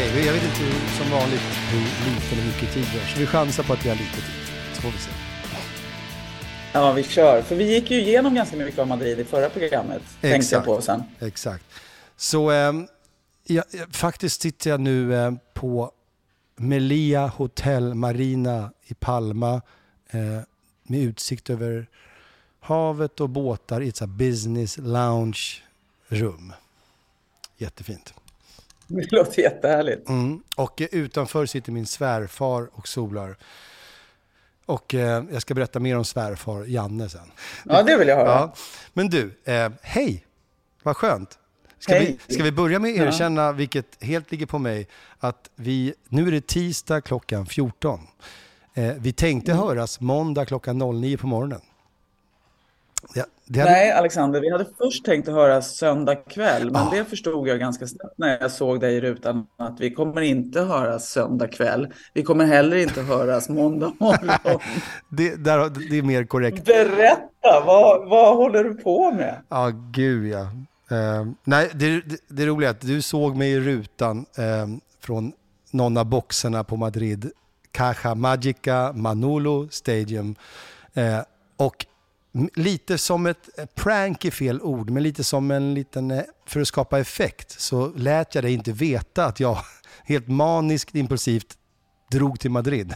Okej, jag vet inte som vanligt hur lite eller mycket tid vi har, så vi chansar på att vi har lite tid. Så får vi se. Ja, vi kör. För vi gick ju igenom ganska mycket av Madrid i förra programmet, Exakt. tänkte jag på sen. Exakt. Så eh, ja, faktiskt sitter jag nu eh, på Melia Hotel Marina i Palma eh, med utsikt över havet och båtar i ett så business lounge rum. Jättefint. Det låter jättehärligt. Mm. Och utanför sitter min svärfar och solar. Och eh, jag ska berätta mer om svärfar Janne sen. Ja, det vill jag höra. Ja. Men du, eh, hej! Vad skönt. Ska, hej. vi, ska vi börja med att erkänna, ja. vilket helt ligger på mig, att vi, nu är det tisdag klockan 14. Eh, vi tänkte mm. höras måndag klockan 09 på morgonen. Ja, hade... Nej, Alexander, vi hade först tänkt att höra söndag kväll, men ah. det förstod jag ganska snabbt när jag såg dig i rutan att vi kommer inte höras söndag kväll. Vi kommer heller inte höras måndag morgon. det, där, det är mer korrekt. Berätta, vad, vad håller du på med? Ja, ah, gud ja. Uh, nej, det, det, det roliga är att du såg mig i rutan uh, från någon av boxarna på Madrid, Caja Magica Manolo Stadium. Uh, och lite som ett eh, prank i fel ord, men lite som en liten, eh, för att skapa effekt, så lät jag dig inte veta att jag helt maniskt impulsivt drog till Madrid.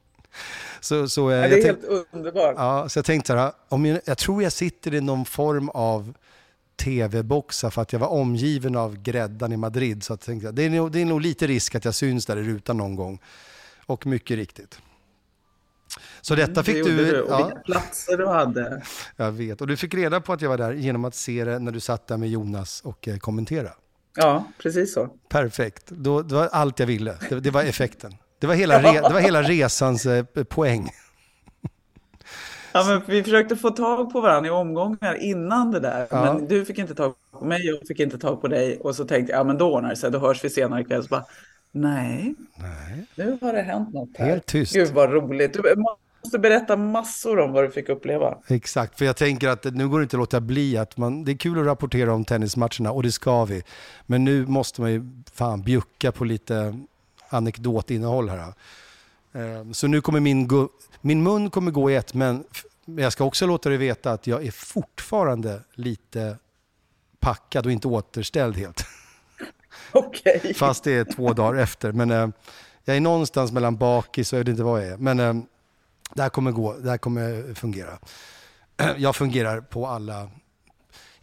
så, så, eh, ja, det är helt underbart. Ja, så jag tänkte så här, om jag, jag tror jag sitter i någon form av tv-boxar för att jag var omgiven av gräddan i Madrid. Så jag tänkte, det, är nog, det är nog lite risk att jag syns där i rutan någon gång. Och mycket riktigt. Så detta mm, fick det du... Och ja. vilka platser du hade. Jag vet. Och du fick reda på att jag var där genom att se det när du satt där med Jonas och eh, kommentera. Ja, precis så. Perfekt. Då, det var allt jag ville. Det, det var effekten. Det var hela, re, det var hela resans eh, poäng. Ja, men vi försökte få tag på varandra i omgångar innan det där. Ja. Men du fick inte tag på mig, jag fick inte tag på dig. Och så tänkte jag, ja men då ordnar det sig, då hörs vi senare ikväll. Så bara, nej, nej, nu har det hänt något här. Helt tyst. Gud vad roligt. Du måste berätta massor om vad du fick uppleva. Exakt, för jag tänker att nu går det inte att låta bli att man, det är kul att rapportera om tennismatcherna och det ska vi. Men nu måste man ju fan bjucka på lite anekdotinnehåll här. Ehm, så nu kommer min, min mun kommer gå i ett, men jag ska också låta dig veta att jag är fortfarande lite packad och inte återställd helt. Okay. Fast det är två dagar efter. Men eh, jag är någonstans mellan bakis och jag vet inte vad jag är. Men eh, det här kommer gå, det här kommer fungera. Jag fungerar på alla,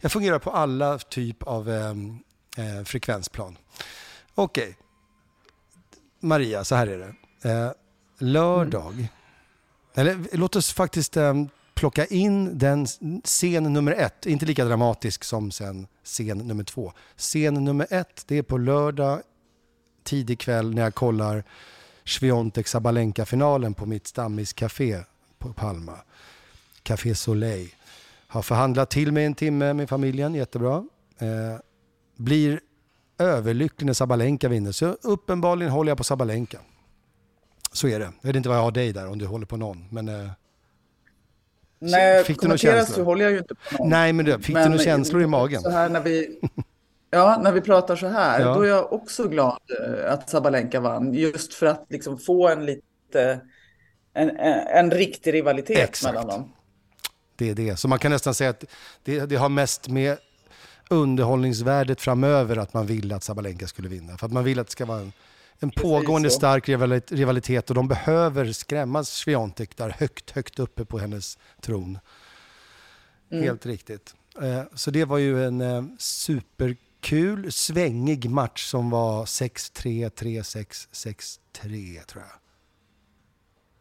jag fungerar på alla typ av eh, eh frekvensplan. Okej. Okay. Maria, så här är det. Eh, lördag, mm. eller låt oss faktiskt eh, plocka in den scen nummer ett, inte lika dramatisk som sen scen nummer två. Scen nummer ett, det är på lördag tidig kväll när jag kollar Sviontek Sabalenka-finalen på mitt stammiscafé på Palma. Café Soleil. Har förhandlat till mig en timme med familjen, jättebra. Eh, blir överlycklig när Sabalenka vinner. Så uppenbarligen håller jag på Sabalenka. Så är det. Jag vet inte vad jag har dig där om du håller på någon. Men, eh, Nej, fick du några känslor? så håller jag ju inte på någon. Nej, men du, fick men, du några känslor i magen? Så här när vi, Ja, när vi pratar så här, ja. då är jag också glad eh, att Sabalenka vann. Just för att liksom få en lite, en, en, en riktig rivalitet Exakt. mellan dem. Det är det. Så man kan nästan säga att det, det har mest med underhållningsvärdet framöver att man vill att Sabalenka skulle vinna. För att man vill att det ska vara en, en pågående stark rivalitet och de behöver skrämma Swiatek där högt, högt uppe på hennes tron. Mm. Helt riktigt. Eh, så det var ju en eh, super kul, svängig match som var 6-3, 3-6, 6-3 tror jag.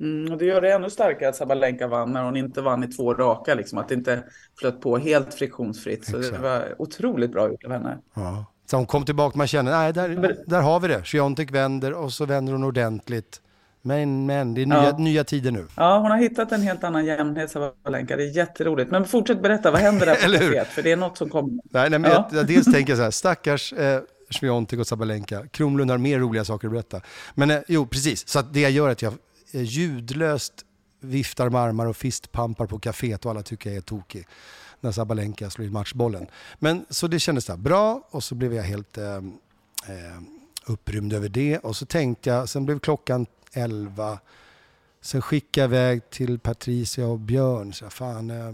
Mm, det gör det ännu starkare att Sabalenka vann när hon inte vann i två raka. Liksom, att det inte flöt på helt friktionsfritt. Så Exakt. det var otroligt bra gjort av henne. Ja. Så hon kom tillbaka, man känner, nej, där, där har vi det. Swiatek vänder och så vänder hon ordentligt. Men, men, det är nya, ja. nya tider nu. Ja, hon har hittat en helt annan jämnhet, Sabalenka. Det är jätteroligt. Men fortsätt berätta, vad händer där på kaféet? För det är något som kommer. Nej, nej men ja. jag, jag dels tänker jag så här, stackars eh, Sviontek och Sabalenka. Kronlund har mer roliga saker att berätta. Men eh, jo, precis. Så det jag gör är att jag eh, ljudlöst viftar med armar och fistpampar på kaféet och alla tycker jag är tokig när Sabalenka slår in matchbollen. Men så det kändes där bra och så blev jag helt eh, eh upprymd över det. Och så tänkte jag, sen blev klockan 11. Sen skickade jag iväg till Patricia och Björn. Så fan, eh,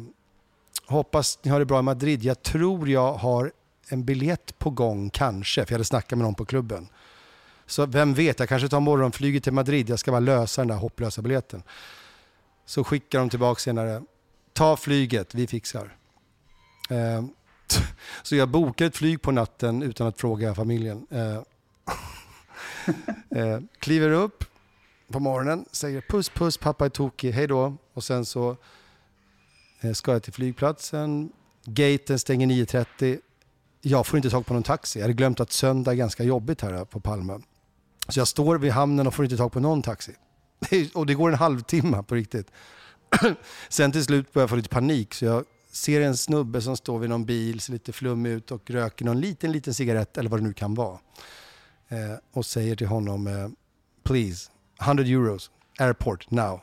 hoppas ni har det bra i Madrid. Jag tror jag har en biljett på gång kanske, för jag hade snackat med någon på klubben. Så vem vet, jag kanske tar morgonflyget till Madrid. Jag ska bara lösa den där hopplösa biljetten. Så skickar de tillbaka senare. Ta flyget, vi fixar. Eh, så jag bokar ett flyg på natten utan att fråga familjen. Eh, eh, kliver upp på morgonen, säger puss puss, pappa är tokig, hej då. Och sen så eh, ska jag till flygplatsen. Gaten stänger 9.30. Jag får inte tag på någon taxi. Jag hade glömt att söndag är ganska jobbigt här eh, på Palma. Så jag står vid hamnen och får inte tag på någon taxi. Och det går en halvtimme på riktigt. Sen till slut börjar jag få lite panik så jag ser en snubbe som står vid någon bil, ser lite flummig ut och röker någon liten, liten cigarett eller vad det nu kan vara. Eh, och säger till honom, eh, please, 100 euros, airport now.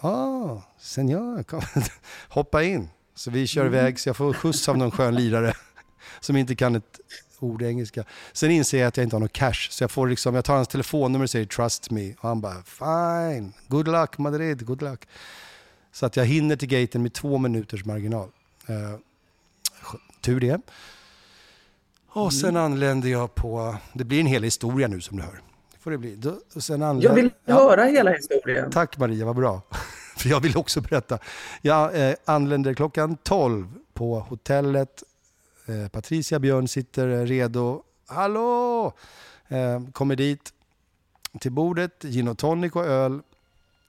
Ah, senor, kom. hoppa in. Så vi kör mm. iväg så jag får skjuts av någon skön lirare som inte kan ett ord engelska. Sen inser jag att jag inte har någon cash, så jag, får liksom, jag tar hans telefonnummer och säger trust me. Och han bara fine, good luck Madrid, good luck. Så att jag hinner till gaten med två minuters marginal. Uh, tur det. Och sen mm. anländer jag på, det blir en hel historia nu som du hör. Får det bli. Då, sen anländer, jag vill höra hela historien. Tack Maria, vad bra. För jag vill också berätta. Jag eh, anländer klockan 12 på hotellet Eh, Patricia Björn sitter redo. Hallå! Eh, kommer dit till bordet, gin och tonic och öl.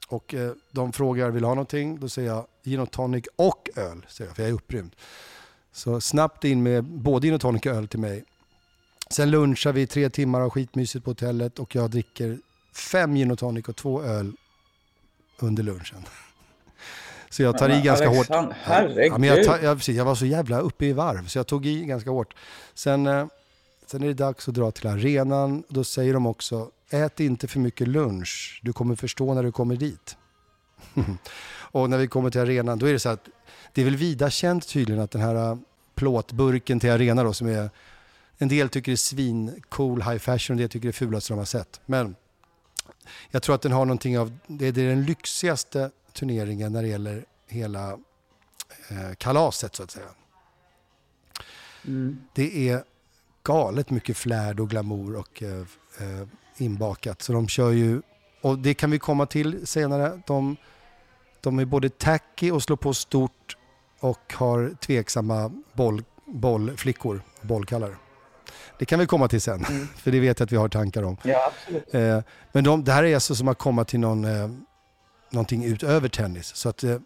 Och eh, de frågar, vill ha någonting? Då säger jag gin och tonic och öl, säger jag, för jag är upprymd. Så snabbt in med både gin och tonic och öl till mig. Sen lunchar vi tre timmar och skitmysigt på hotellet och jag dricker fem gin och tonic och två öl under lunchen. Så jag tar men, i ganska Alexander, hårt. Herregud. Ja, men jag, tar, jag, jag, var så jävla uppe i varv så jag tog i ganska hårt. Sen, eh, sen är det dags att dra till arenan. Då säger de också, ät inte för mycket lunch. Du kommer förstå när du kommer dit. och när vi kommer till arenan, då är det så att det är väl vida känt tydligen att den här eh, plåtburken till arenan då som är en del tycker det är svincool high fashion, en del tycker det är fulaste de har sett. Men jag tror att den har någonting av, det är den lyxigaste turneringen när det gäller hela eh, kalaset så att säga. Mm. Det är galet mycket flärd och glamour och eh, eh, inbakat. Så de kör ju, och det kan vi komma till senare, de, de är både tacky och slår på stort och har tveksamma boll, bollflickor, bollkallar. Det kan vi komma till sen, mm. för det vet jag att vi har tankar om. Ja, absolut. Eh, men de, det här är alltså som att komma till någon eh, någonting utöver tennis. Så att eh,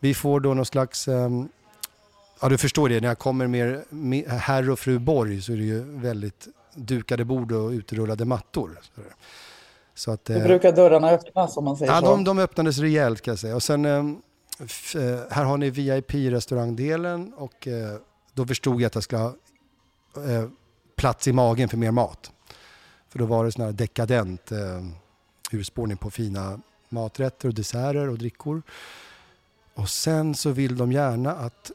vi får då någon slags, eh, ja du förstår det, när jag kommer med, herr och fru Borg så är det ju väldigt dukade bord och utrullade mattor. Så att, Hur brukar dörrarna öppnas om man säger ja, så? De, de öppnades rejält kan jag säga. Och sen, eh, eh här har ni VIP-restaurangdelen och då förstod jag att jag skulle ha eh, plats i magen för mer mat. För då var det sån här dekadent eh, urspårning på fina maträtter och desserter och drickor. Och sen så vill de gärna att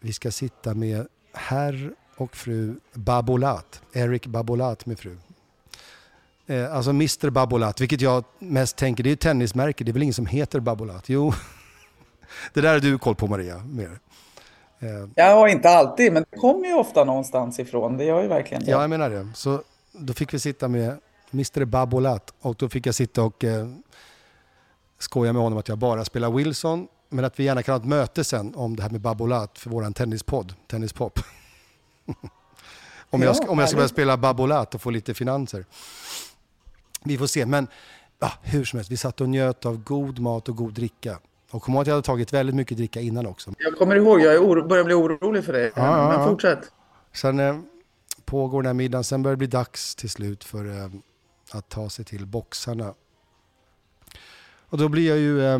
vi ska sitta med herr och fru Babolat, Eric Babolat med fru. Eh, alltså Mr Babolat, vilket jag mest tänker, det är ju tennismärke, det är väl ingen som heter Babolat? Jo, det där har du koll på Maria. Mer. Eh. Ja, inte alltid, men det kommer ju ofta någonstans ifrån. Det gör ju verkligen det. Ja, jag menar det. Så då fick vi sitta med Mr Babolat och då fick jag sitta och eh, skojar med honom att jag bara spelar Wilson. Men att vi gärna kan ha ett möte sen om det här med Babolat för våran tennispodd, Tennispop. om, jag, ska, om jag ska börja spela Babolat och få lite finanser. Vi får se, men ja, hur som helst, vi satt och njöt av god mat och god dricka. Och kom ihåg att jag hade tagit väldigt mycket dricka innan också. Jag kommer ihåg, jag oro, börjar bli orolig för dig. Ja, men ja, fortsätt. Sen eh, pågår den här middagen, sen börjar det bli dags till slut för eh, att ta sig till boxarna. Och då blir jag ju eh,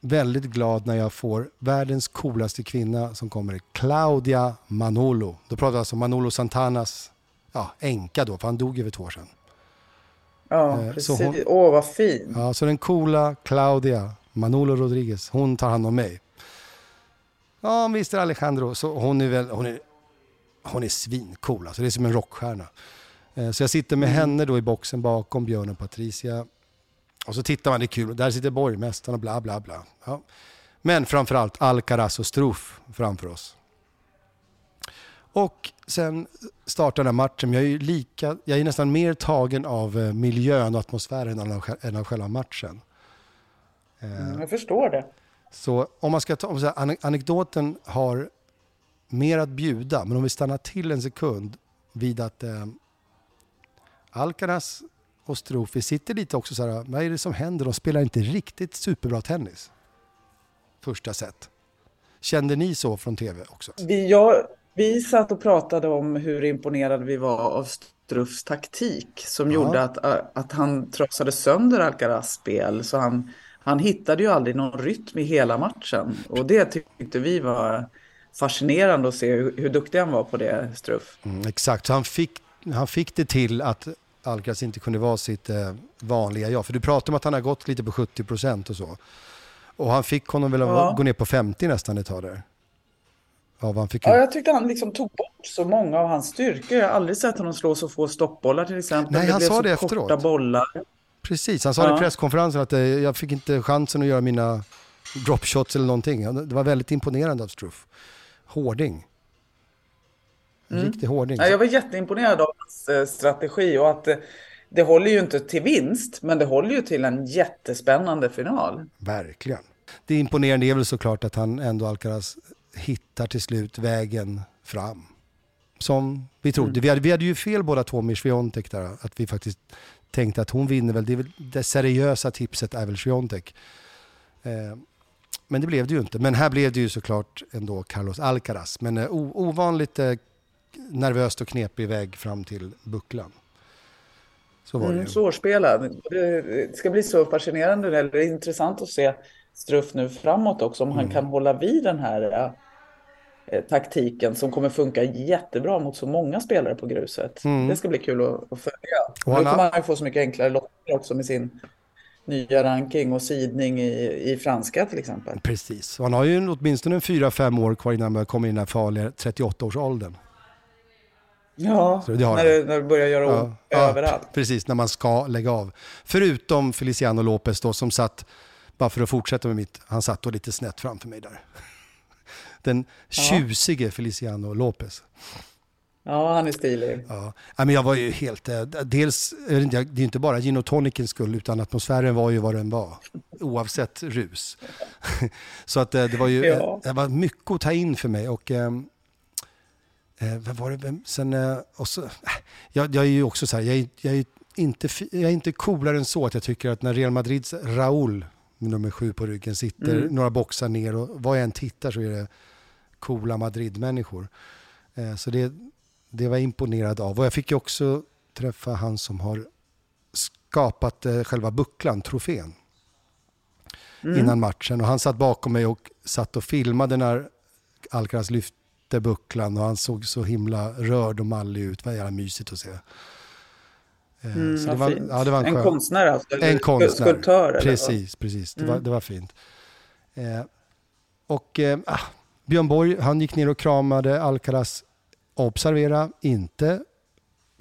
väldigt glad när jag får världens coolaste kvinna som kommer, Claudia Manolo. Då pratar jag alltså Manolo Santanas ja, änka då, för han dog ju för två år sedan. Ja, eh, precis. Åh, oh, vad fin. Ja, så den coola Claudia Manolo Rodriguez, hon tar hand om mig. Ja, Mr Alejandro, så hon är väl, hon är, hon är svincool, alltså det är som en rockstjärna. Eh, så jag sitter med mm. henne då i boxen bakom Björn och Patricia. Och så tittar man, det är kul. Där sitter borgmästaren och bla bla bla. Ja. Men framförallt Alcaraz och Struff framför oss. Och sen startar den här matchen. Jag är, lika, jag är nästan mer tagen av eh, miljön och atmosfären än av själva matchen. Mm, jag förstår det. Så om man ska ta, om så här, anekdoten har mer att bjuda, men om vi stannar till en sekund vid att eh, Alcaraz och Strofi sitter lite också så här, vad är det som händer? De spelar inte riktigt superbra tennis. Första set. Kände ni så från tv också? Vi, jag, vi satt och pratade om hur imponerade vi var av Struffs taktik som ja. gjorde att, att han trotsade sönder Alcaraz spel. Så han, han hittade ju aldrig någon rytm i hela matchen. Och det tyckte vi var fascinerande att se hur, hur duktig han var på det, Struff. Mm, exakt, så han fick, han fick det till att Alcaraz inte kunde vara sitt eh, vanliga jag. För du pratade om att han har gått lite på 70 procent och så. Och han fick honom väl ja. att gå ner på 50 nästan ett tag där. Ja, han fick ja, jag tyckte han liksom tog bort så många av hans styrkor. Jag har aldrig sett honom slå så få stoppbollar till exempel. Nej, han det sa det efteråt. Korta bollar. Precis, han sa ja. i presskonferensen att eh, jag fick inte chansen att göra mina dropshots eller någonting. Det var väldigt imponerande av Struff. Hårding. Mm. Riktig hårding. Ja, jag var jätteimponerad av hans eh, strategi och att eh, det håller ju inte till vinst, men det håller ju till en jättespännande final. Verkligen. Det imponerande är väl såklart att han ändå Alcaraz hittar till slut vägen fram. Som vi trodde. Mm. Vi, hade, vi hade ju fel båda två med Sviontek där. Att vi faktiskt tänkte att hon vinner väl. Det, väl, det seriösa tipset är väl Sviontek. Eh, men det blev det ju inte. Men här blev det ju såklart ändå Carlos Alcaraz. Men eh, ovanligt eh, nervöst och knepig väg fram till bucklan. Så var det mm, Svårspelad. Det ska bli så fascinerande eller intressant att se Struff nu framåt också. Om mm. han kan hålla vid den här taktiken som kommer funka jättebra mot så många spelare på gruset. Mm. Det ska bli kul att, att följa. Och nu kommer han få så mycket enklare lotter också med sin nya ranking och sidning i, i franska till exempel. Precis, han har ju åtminstone 4-5 år kvar innan han kommer in i den här farliga 38-årsåldern. Ja, det när, det, när det börjar göra ja, ont ja, överallt. Precis, när man ska lägga av. Förutom Feliciano Lopez då som satt, bara för att fortsätta med mitt, han satt då lite snett framför mig där. Den tjusige Feliciano Lopez. Ja, han är stilig. Ja. men jag var ju helt... Eh, dels, det är inte bara gin och tonicens skull, utan atmosfären var ju vad den var. Oavsett rus. Så att eh, det var ju ja. det var mycket att ta in för mig. Och, eh, vad var det? Sen, eh, och så, jag, jag är ju också så här, jag, jag, är inte, jag är inte coolare än så att jag tycker att när Real Madrids Raúl, nummer sju på ryggen, sitter mm. några boxar ner och vad jag än tittar så är det coola Madrid-människor. Eh, så det, det var jag imponerad av. Och jag fick ju också träffa han som har skapat eh, själva bucklan, trofén, mm. innan matchen. Och han satt bakom mig och satt och filmade när Alcaraz lyfte bucklan och han såg så himla rörd och mallig ut. Det var jävla mysigt att se. Eh, mm, så det var, ja, det var en, en konstnär alltså? En konstnär. Skulptör? Precis, precis. Det, mm. var, det var fint. Eh, och eh, ah, Björn Borg, han gick ner och kramade Alcaraz observera, inte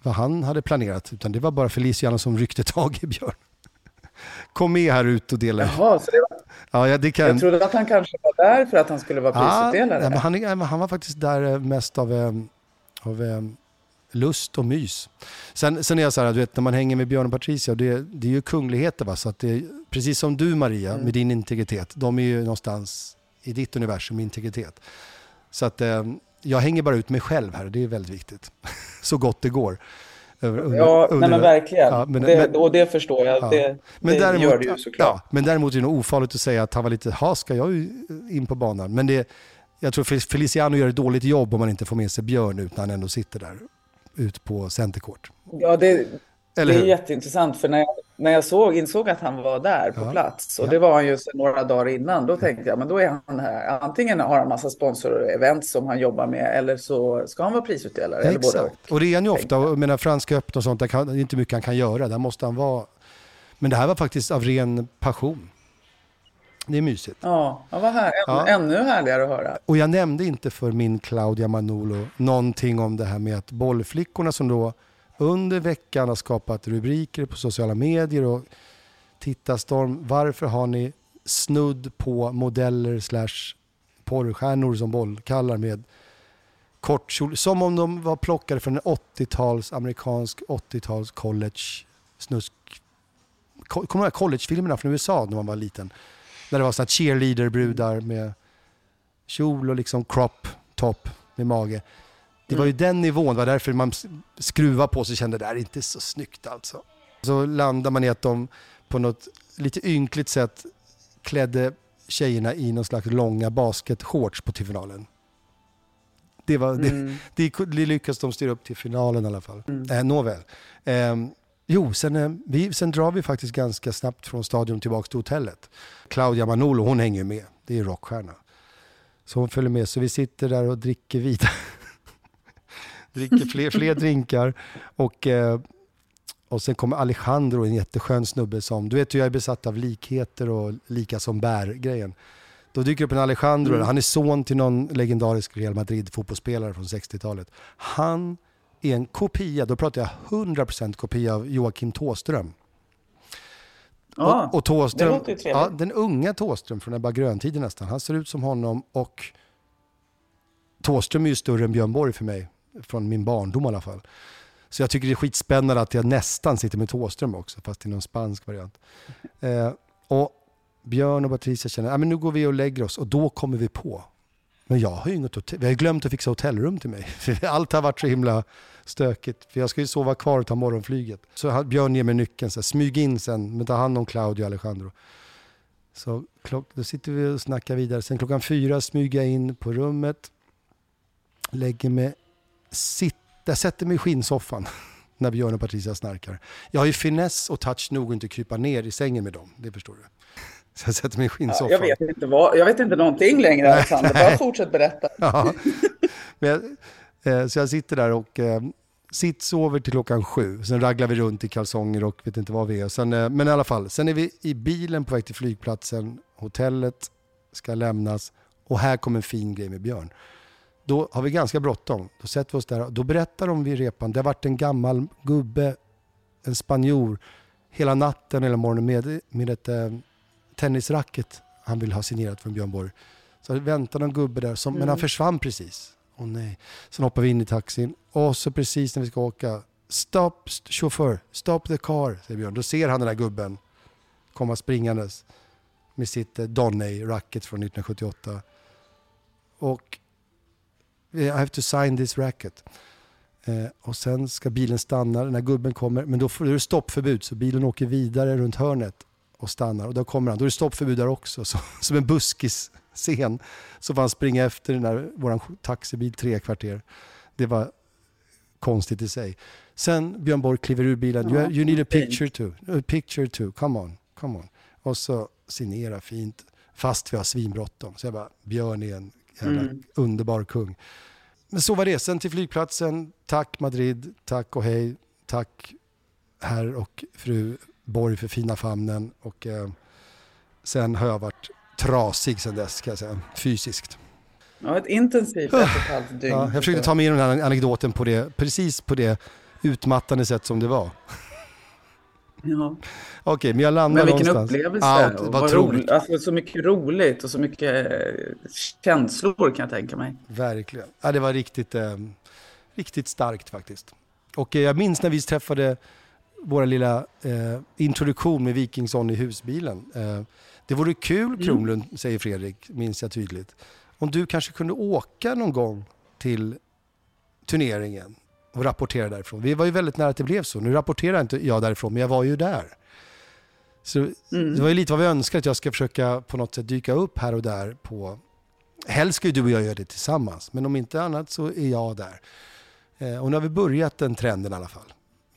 vad han hade planerat, utan det var bara Feliciano som ryckte tag i Björn. Kom med här ut och dela. Jaha, så det var... ja, ja, det kan... Jag trodde att han kanske var där för att han skulle vara prisutdelare. Ja, men han, han var faktiskt där eh, mest av, eh, av eh, lust och mys. Sen, sen är jag så här, du vet, när man hänger med Björn och Patricia, det, det är ju kungligheter. Va? Så att det, precis som du Maria, mm. med din integritet, de är ju någonstans i ditt universum integritet. Så att jag hänger bara ut mig själv här och det är väldigt viktigt. Så gott det går. Under, ja, under, nej, men verkligen. Ja, men, det, men, och det förstår jag. Ja. Det, men det däremot, gör det ju såklart. Ja, men däremot är det nog ofarligt att säga att han var lite, ha ska jag in på banan? Men det, jag tror Feliciano gör ett dåligt jobb om man inte får med sig Björn ut när han ändå sitter där ut på centercourt. Ja, det, eller det är jätteintressant för när jag, när jag såg, insåg att han var där på ja. plats och ja. det var han ju några dagar innan. Då tänkte jag, men då är han här. Antingen har han massa sponsorevent som han jobbar med eller så ska han vara prisutdelare. Ja, eller båda. Och det är han ju ofta. Jag menar, Franska öppna och sånt, det är inte mycket han kan göra. Där måste han vara. Men det här var faktiskt av ren passion. Det är mysigt. Ja, vad här, ja. ännu härligare att höra. Och jag nämnde inte för min Claudia Manolo någonting om det här med att bollflickorna som då under veckan har skapat rubriker på sociala medier och tittarstorm. Varför har ni snudd på modeller slash porrstjärnor som bollkallar med kortkjol? som om de var plockade från en 80-tals amerikansk 80-tals college snusk. Kommer du ihåg collegefilmerna från USA när man var liten? Där det var sådana cheerleader-brudar med kjol och liksom crop top med mage. Det var ju mm. den nivån, det var därför man skruvade på sig och kände det där är inte så snyggt alltså. Så landar man i att de på något lite ynkligt sätt klädde tjejerna i någon slags långa basketshorts på till finalen. Det, var, mm. det, det, det lyckades de styra upp till finalen i alla fall. Mm. Eh, nåväl. Eh, jo, sen, eh, vi, sen drar vi faktiskt ganska snabbt från stadion tillbaka till hotellet. Claudia Manolo, hon hänger med. Det är rockstjärna. Så hon följer med. Så vi sitter där och dricker vidare. dricker fler, fler drinkar. Och, eh, och sen kommer Alejandro, en jätteskön snubbe som, du vet hur jag är besatt av likheter och lika som bär-grejen. Då dyker upp en Alejandro, mm. han är son till någon legendarisk Real Madrid-fotbollsspelare från 60-talet. Han är en kopia, då pratar jag 100% kopia av Joakim Tåström. Ah, och, och Tåström, ja, den unga Tåström från Ebba Grön-tiden nästan, han ser ut som honom och Tåström är ju större än Björn Borg för mig, från min barndom i alla fall. Så jag tycker det är skitspännande att jag nästan sitter med Tåström också, fast i någon spansk variant. Eh, och Björn och Patricia känner att nu går vi och lägger oss och då kommer vi på. Men jag har ju inget hotell. Vi har glömt att fixa hotellrum till mig. Allt har varit så himla stökigt. För jag ska ju sova kvar och ta morgonflyget. Så Björn ger mig nyckeln, så här, smyg in sen, men ta hand om Claudio och Alejandro. Så klock, då sitter vi och snackar vidare. Sen klockan fyra smyger jag in på rummet. Lägger mig, sitter, sätter mig i skinnsoffan när Björn och Patricia snarkar. Jag har ju finess och touch nog att inte krypa ner i sängen med dem, det förstår du. Så jag sätter mig i skinnsoffan. Ja, jag, vet inte vad, jag vet inte någonting längre, Alexander. Bara fortsätt berätta. Ja. Men jag, eh, så jag sitter där och eh, sitt sover till klockan sju. Sen raglar vi runt i kalsonger och vet inte vad vi är. Sen, eh, men i alla fall, sen är vi i bilen på väg till flygplatsen. Hotellet ska lämnas och här kommer en fin grej med Björn. Då har vi ganska bråttom. Då sätter vi oss där. Då berättar de vid repan, det har varit en gammal gubbe, en spanjor, hela natten eller morgonen med, med ett eh, tennisracket han vill ha signerat från Björn Borg. Så väntar någon gubbe där, som, mm. men han mm. försvann precis. Åh nej. Sen hoppar vi in i taxin och så precis när vi ska åka, stop chaufför, stop the car, säger Björn. Då ser han den där gubben komma springandes med sitt eh, Donnay-racket från 1978. Och I have to sign this racket. Eh, och sen ska bilen stanna, den här gubben kommer, men då är det stoppförbud så bilen åker vidare runt hörnet och stannar. Och då kommer han. Då är det stoppförbud där också. Så, som en buskisscen så får han springa efter den där, vår taxibil tre kvarter. Det var konstigt i sig. Sen Björn Borg kliver ur bilen. You, you need a picture too. A picture too. Come on. Come on. Och så signera fint. Fast vi har svinbråttom. Så jag bara, Björn är en jävla mm. underbar kung. Men så var det. Sen till flygplatsen. Tack Madrid. Tack och hej. Tack herr och fru Borg för fina famnen och eh, sen har jag varit trasig sen dess kan jag säga, fysiskt. Ja, ett intensivt ett och ett halvt dygn. Ja, jag försökte ta med den här anekdoten på det, precis på det utmattande sätt som det var. Ja. Okej, men jag landar Men vilken någonstans. upplevelse. Ja, vad roligt. Alltså, så mycket roligt och så mycket eh, känslor kan jag tänka mig. Verkligen. Ja, det var riktigt, eh, riktigt starkt faktiskt. Och eh, jag minns när vi träffade vår lilla eh, introduktion med Vikingsson i husbilen. Eh, det vore kul mm. Kronlund, mm. säger Fredrik, minns jag tydligt, om du kanske kunde åka någon gång till turneringen och rapportera därifrån. Vi var ju väldigt nära att det blev så. Nu rapporterar inte jag därifrån, men jag var ju där. Så mm. Det var ju lite vad vi önskade, att jag ska försöka på något sätt dyka upp här och där på... Helst ska ju du och jag göra det tillsammans, men om inte annat så är jag där. Eh, och nu har vi börjat den trenden i alla fall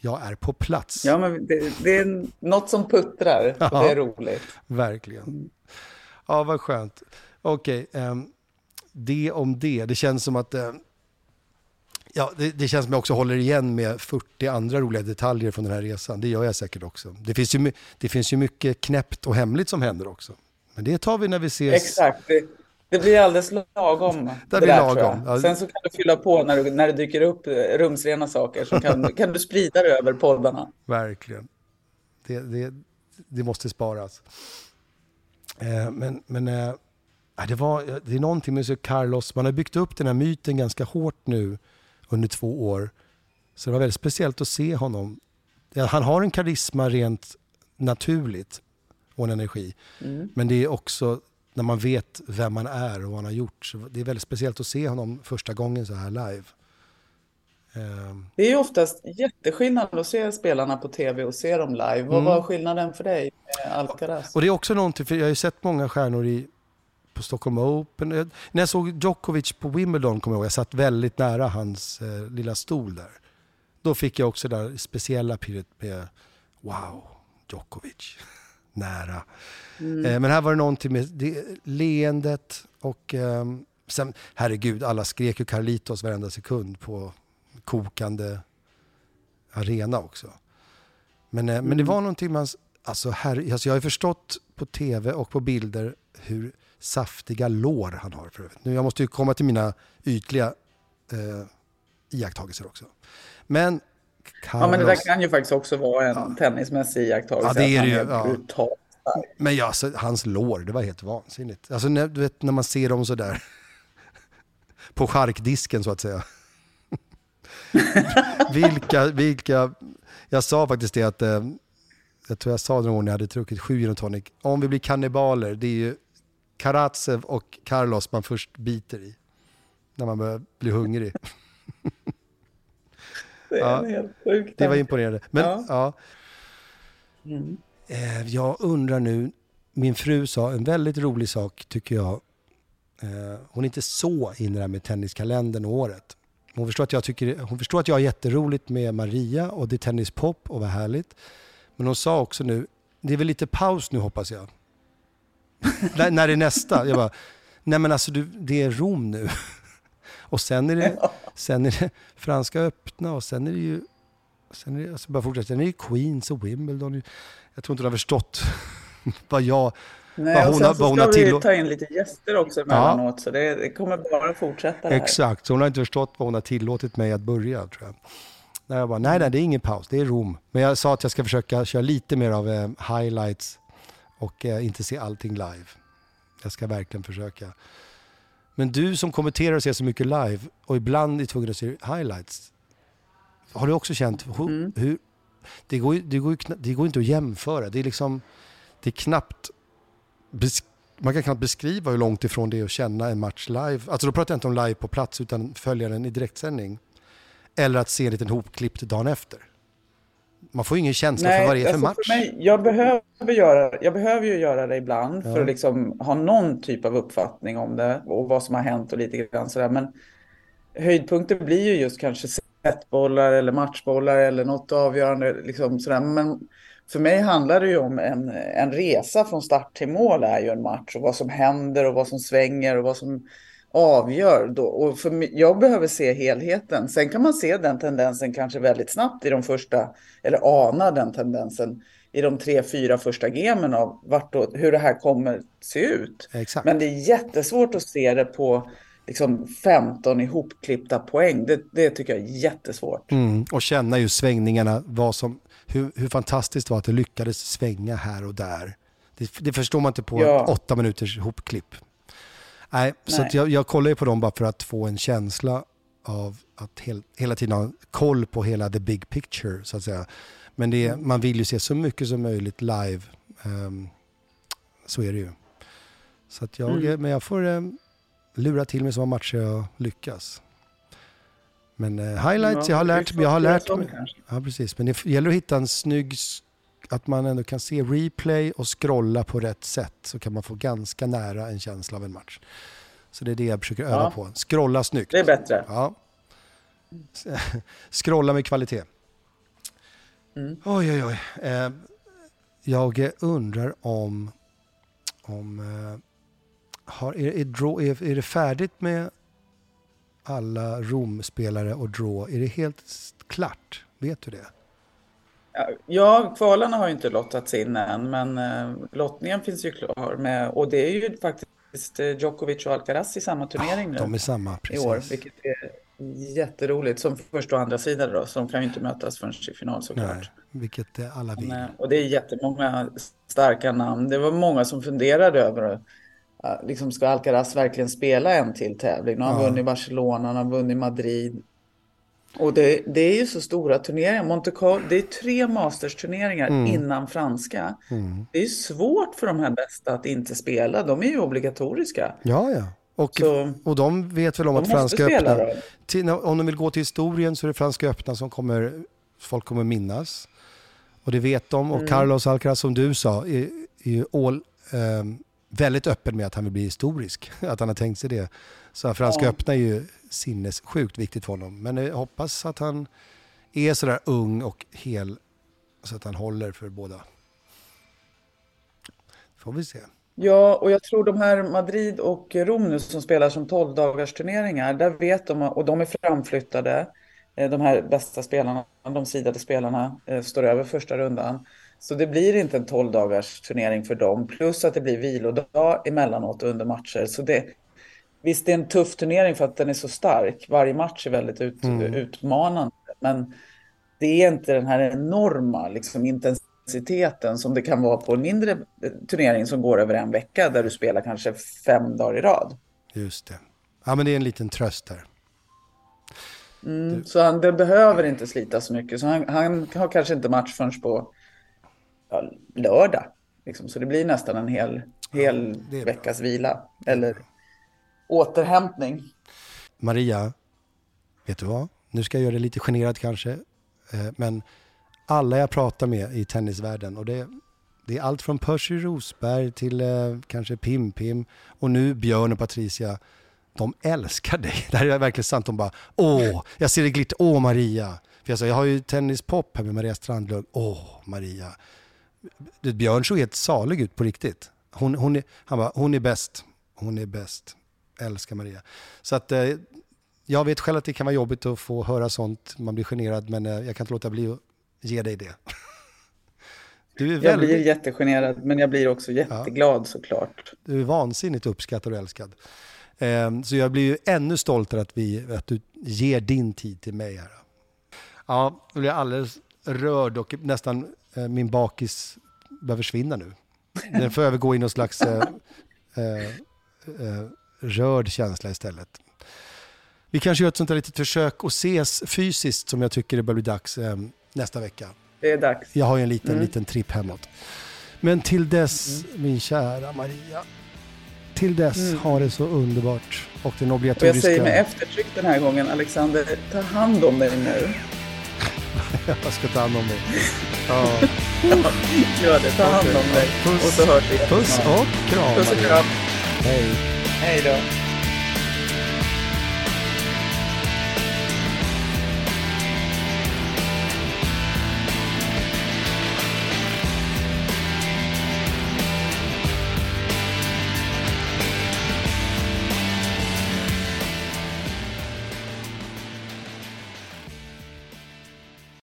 jag är på plats. Ja, men det, det är något som puttrar och det är roligt. Verkligen. Ja, vad skönt. Okej, okay, um, ehm, det om det. Det känns som att uh, Ja, det, det, känns som jag också håller igen med 40 andra roliga detaljer från den här resan. Det gör jag säkert också. Det finns ju, det finns ju mycket knäppt och hemligt som händer också. Men det tar vi när vi ses. Exakt. Det blir alldeles lagom. Det, det blir där, lagom. Sen så kan du fylla på när, du, när det dyker upp rumsrena saker. Så kan, kan du sprida det över poddarna. Verkligen. Det, det, det måste sparas. Eh, men men eh, det, var, det är någonting med Carlos. Man har byggt upp den här myten ganska hårt nu under två år. Så det var väldigt speciellt att se honom. Han har en karisma rent naturligt och en energi. Mm. Men det är också när man vet vem man är och vad han har gjort. Så det är väldigt speciellt att se honom första gången så här live. Ehm. Det är ju oftast jätteskillnad att se spelarna på tv och se dem live. Vad mm. var skillnaden för dig med Alcaraz? Och det är också någonting, för jag har ju sett många stjärnor i, på Stockholm Open. När jag såg Djokovic på Wimbledon, kommer jag ihåg, jag satt väldigt nära hans eh, lilla stol där. Då fick jag också det där speciella pirret med wow, Djokovic, nära. Mm. Eh, men här var det någonting med det, leendet och eh, sen, herregud, alla skrek ju Carlitos varenda sekund på kokande arena också. Men, mm. men det mm. var någonting man... Alltså, här, alltså jag har förstått på tv och på bilder hur saftiga lår han har. För nu, jag måste ju komma till mina ytliga eh, iakttagelser också. Men Carlos, ja, men det där kan ju faktiskt också vara en ja. tennismässig iakttagelse. Ja, det är det ju. Ja. Men ja, alltså, hans lår, det var helt vansinnigt. Alltså, när, du vet, när man ser dem sådär på charkdisken så att säga. vilka, vilka, jag sa faktiskt det att, eh, jag tror jag sa det någon gång när jag hade druckit sju gin tonic. Om vi blir kannibaler, det är ju Karatsev och Carlos man först biter i. När man börjar bli hungrig. det är ja, helt sjukt. Det var imponerande. Men, ja. ja. Mm. Eh, jag undrar nu, min fru sa en väldigt rolig sak tycker jag. Eh, hon är inte så inne där med tenniskalendern och året. Hon förstår, att jag tycker, hon förstår att jag har jätteroligt med Maria och det är tennispop och vad härligt. Men hon sa också nu, det är väl lite paus nu hoppas jag. När, när är nästa? Jag bara, nej men alltså du, det är Rom nu. och sen är, det, sen är det Franska öppna och sen är det ju, sen är det, alltså bara fortsätta, sen är det Queens och Wimbledon. Jag tror inte hon har förstått vad jag Nej, vad hon, och sen så ska vi ta in lite gäster också emellanåt, ja. så det, det, kommer bara fortsätta. Exakt, så hon har inte förstått vad hon har tillåtit mig att börja, tror jag. Nej, jag bara, nej, nej, det är ingen paus, det är Rom. Men jag sa att jag ska försöka köra lite mer av eh, highlights och eh, inte se allting live. Jag ska verkligen försöka. Men du som kommenterar och ser så mycket live och ibland är tvungen att se highlights. Har du också känt hur, mm. hur det, går, det, går, det går inte att jämföra. Det är liksom, det är knappt man kan knappt beskriva hur långt ifrån det är att känna en match live. Alltså då pratar jag inte om live på plats utan följa den i direktsändning. Eller att se en liten hopklippt dagen efter. Man får ju ingen känsla Nej, för vad det är för alltså match. För mig, jag, behöver göra, jag behöver ju göra det ibland ja. för att liksom ha någon typ av uppfattning om det och vad som har hänt och lite grann sådär. Men höjdpunkter blir ju just kanske setbollar eller matchbollar eller något avgörande. Liksom sådär. Men för mig handlar det ju om en, en resa från start till mål är ju en match och vad som händer och vad som svänger och vad som avgör. Då. Och för, jag behöver se helheten. Sen kan man se den tendensen kanske väldigt snabbt i de första, eller ana den tendensen i de tre, fyra första gemen av vart då, hur det här kommer se ut. Exakt. Men det är jättesvårt att se det på liksom 15 ihopklippta poäng. Det, det tycker jag är jättesvårt. Mm, och känna ju svängningarna, vad som, hur, hur fantastiskt det var att det lyckades svänga här och där. Det, det förstår man inte på ja. åtta minuters hopklipp. Nej, Nej. så jag, jag kollar ju på dem bara för att få en känsla av att hel, hela tiden ha koll på hela the big picture så att säga. Men det, mm. man vill ju se så mycket som möjligt live. Um, så är det ju. Så att jag, mm. men jag får um, lura till mig så många matcher jag lyckas. Men uh, highlights, ja, jag har lärt. Jag har lärt mig. Ja, precis. Men det gäller att hitta en snygg, att man ändå kan se replay och scrolla på rätt sätt. Så kan man få ganska nära en känsla av en match. Så det är det jag försöker öva ja. på. Scrolla snyggt. Det är bättre. Ja. Scrolla med kvalitet. Mm. Oj, oj, oj. Eh, jag undrar om, om eh, har, är, är, är, är det färdigt med alla Rom-spelare och draw? Är det helt klart? Vet du det? Ja, kvalarna har ju inte lottats in än, men eh, lottningen finns ju klar med och det är ju faktiskt eh, Djokovic och Alcaraz i samma turnering nu. De är samma, precis. I år, vilket är jätteroligt. Som första och andra sidan då, så de kan ju inte mötas förrän i final såklart. Nej, vilket alla vill. Men, och det är jättemånga starka namn. Det var många som funderade över liksom ska Alcaraz verkligen spela en till tävling? Nu har han ja. vunnit Barcelona, han har vunnit Madrid. Och det, det är ju så stora turneringar. Monte Carlo, det är tre Masters-turneringar mm. innan franska. Mm. Det är svårt för de här bästa att inte spela. De är ju obligatoriska. Ja, ja. Och, så, och de vet väl om att Franska öppna, till, om de vill gå till historien så är det Franska öppna som kommer, folk kommer minnas. Och det vet de. Och mm. Carlos Alcaraz, som du sa, är, är all, um, väldigt öppen med att han vill bli historisk. Att han har tänkt sig det. Så Franska ja. öppna är ju sinnessjukt viktigt för honom. Men jag hoppas att han är sådär ung och hel så att han håller för båda. Får vi se. Ja, och jag tror de här Madrid och Rom nu som spelar som 12 dagars turneringar, där vet de, och de är framflyttade, eh, de här bästa spelarna, de sidade spelarna, eh, står över första rundan. Så det blir inte en 12 dagars turnering för dem, plus att det blir vilodag emellanåt under matcher. Så det, visst, det är en tuff turnering för att den är så stark. Varje match är väldigt ut, mm. utmanande, men det är inte den här enorma liksom, intensiteten som det kan vara på en mindre turnering som går över en vecka där du spelar kanske fem dagar i rad. Just det. Ja, men det är en liten tröst där. Mm, så han det behöver inte slita så mycket. Så han, han har kanske inte match förrän på ja, lördag. Liksom. Så det blir nästan en hel, hel ja, veckas vila. Eller återhämtning. Maria, vet du vad? Nu ska jag göra det lite generad kanske. Eh, men alla jag pratar med i tennisvärlden och det, det är allt från Percy Rosberg till eh, kanske Pim-Pim och nu Björn och Patricia. De älskar dig. Det här är verkligen sant. De bara, åh, jag ser det glitter. Åh, Maria. För jag, sa, jag har ju tennispop här med Maria Strandlund. Åh, Maria. Björn såg helt salig ut på riktigt. Hon, hon, är, han bara, hon är bäst. Hon är bäst. Älskar Maria. Så att eh, jag vet själv att det kan vara jobbigt att få höra sånt. Man blir generad, men eh, jag kan inte låta bli att ge dig det. Du är väldigt... Jag blir jättegenerad, men jag blir också jätteglad ja. såklart. Du är vansinnigt uppskattad och älskad. Eh, så jag blir ju ännu stoltare att, vi, att du ger din tid till mig här. Ja, jag blir alldeles rörd och nästan min bakis börjar försvinna nu. Den får övergå i någon slags eh, eh, eh, rörd känsla istället. Vi kanske gör ett sånt här litet försök att ses fysiskt som jag tycker det börjar bli dags eh, nästa vecka. Det är dags. Jag har ju en liten, mm. liten tripp hemåt. Men till dess, mm. min kära Maria, till dess, mm. ha det så underbart. Och den obligatoriska... Och jag säger med eftertryck den här gången, Alexander, ta hand om dig nu. jag ska ta hand om dig. Ja. Gör det, ta hand om dig. Puss. Och så hörs vi Puss och kram. Puss och kram. Hej. Hej då.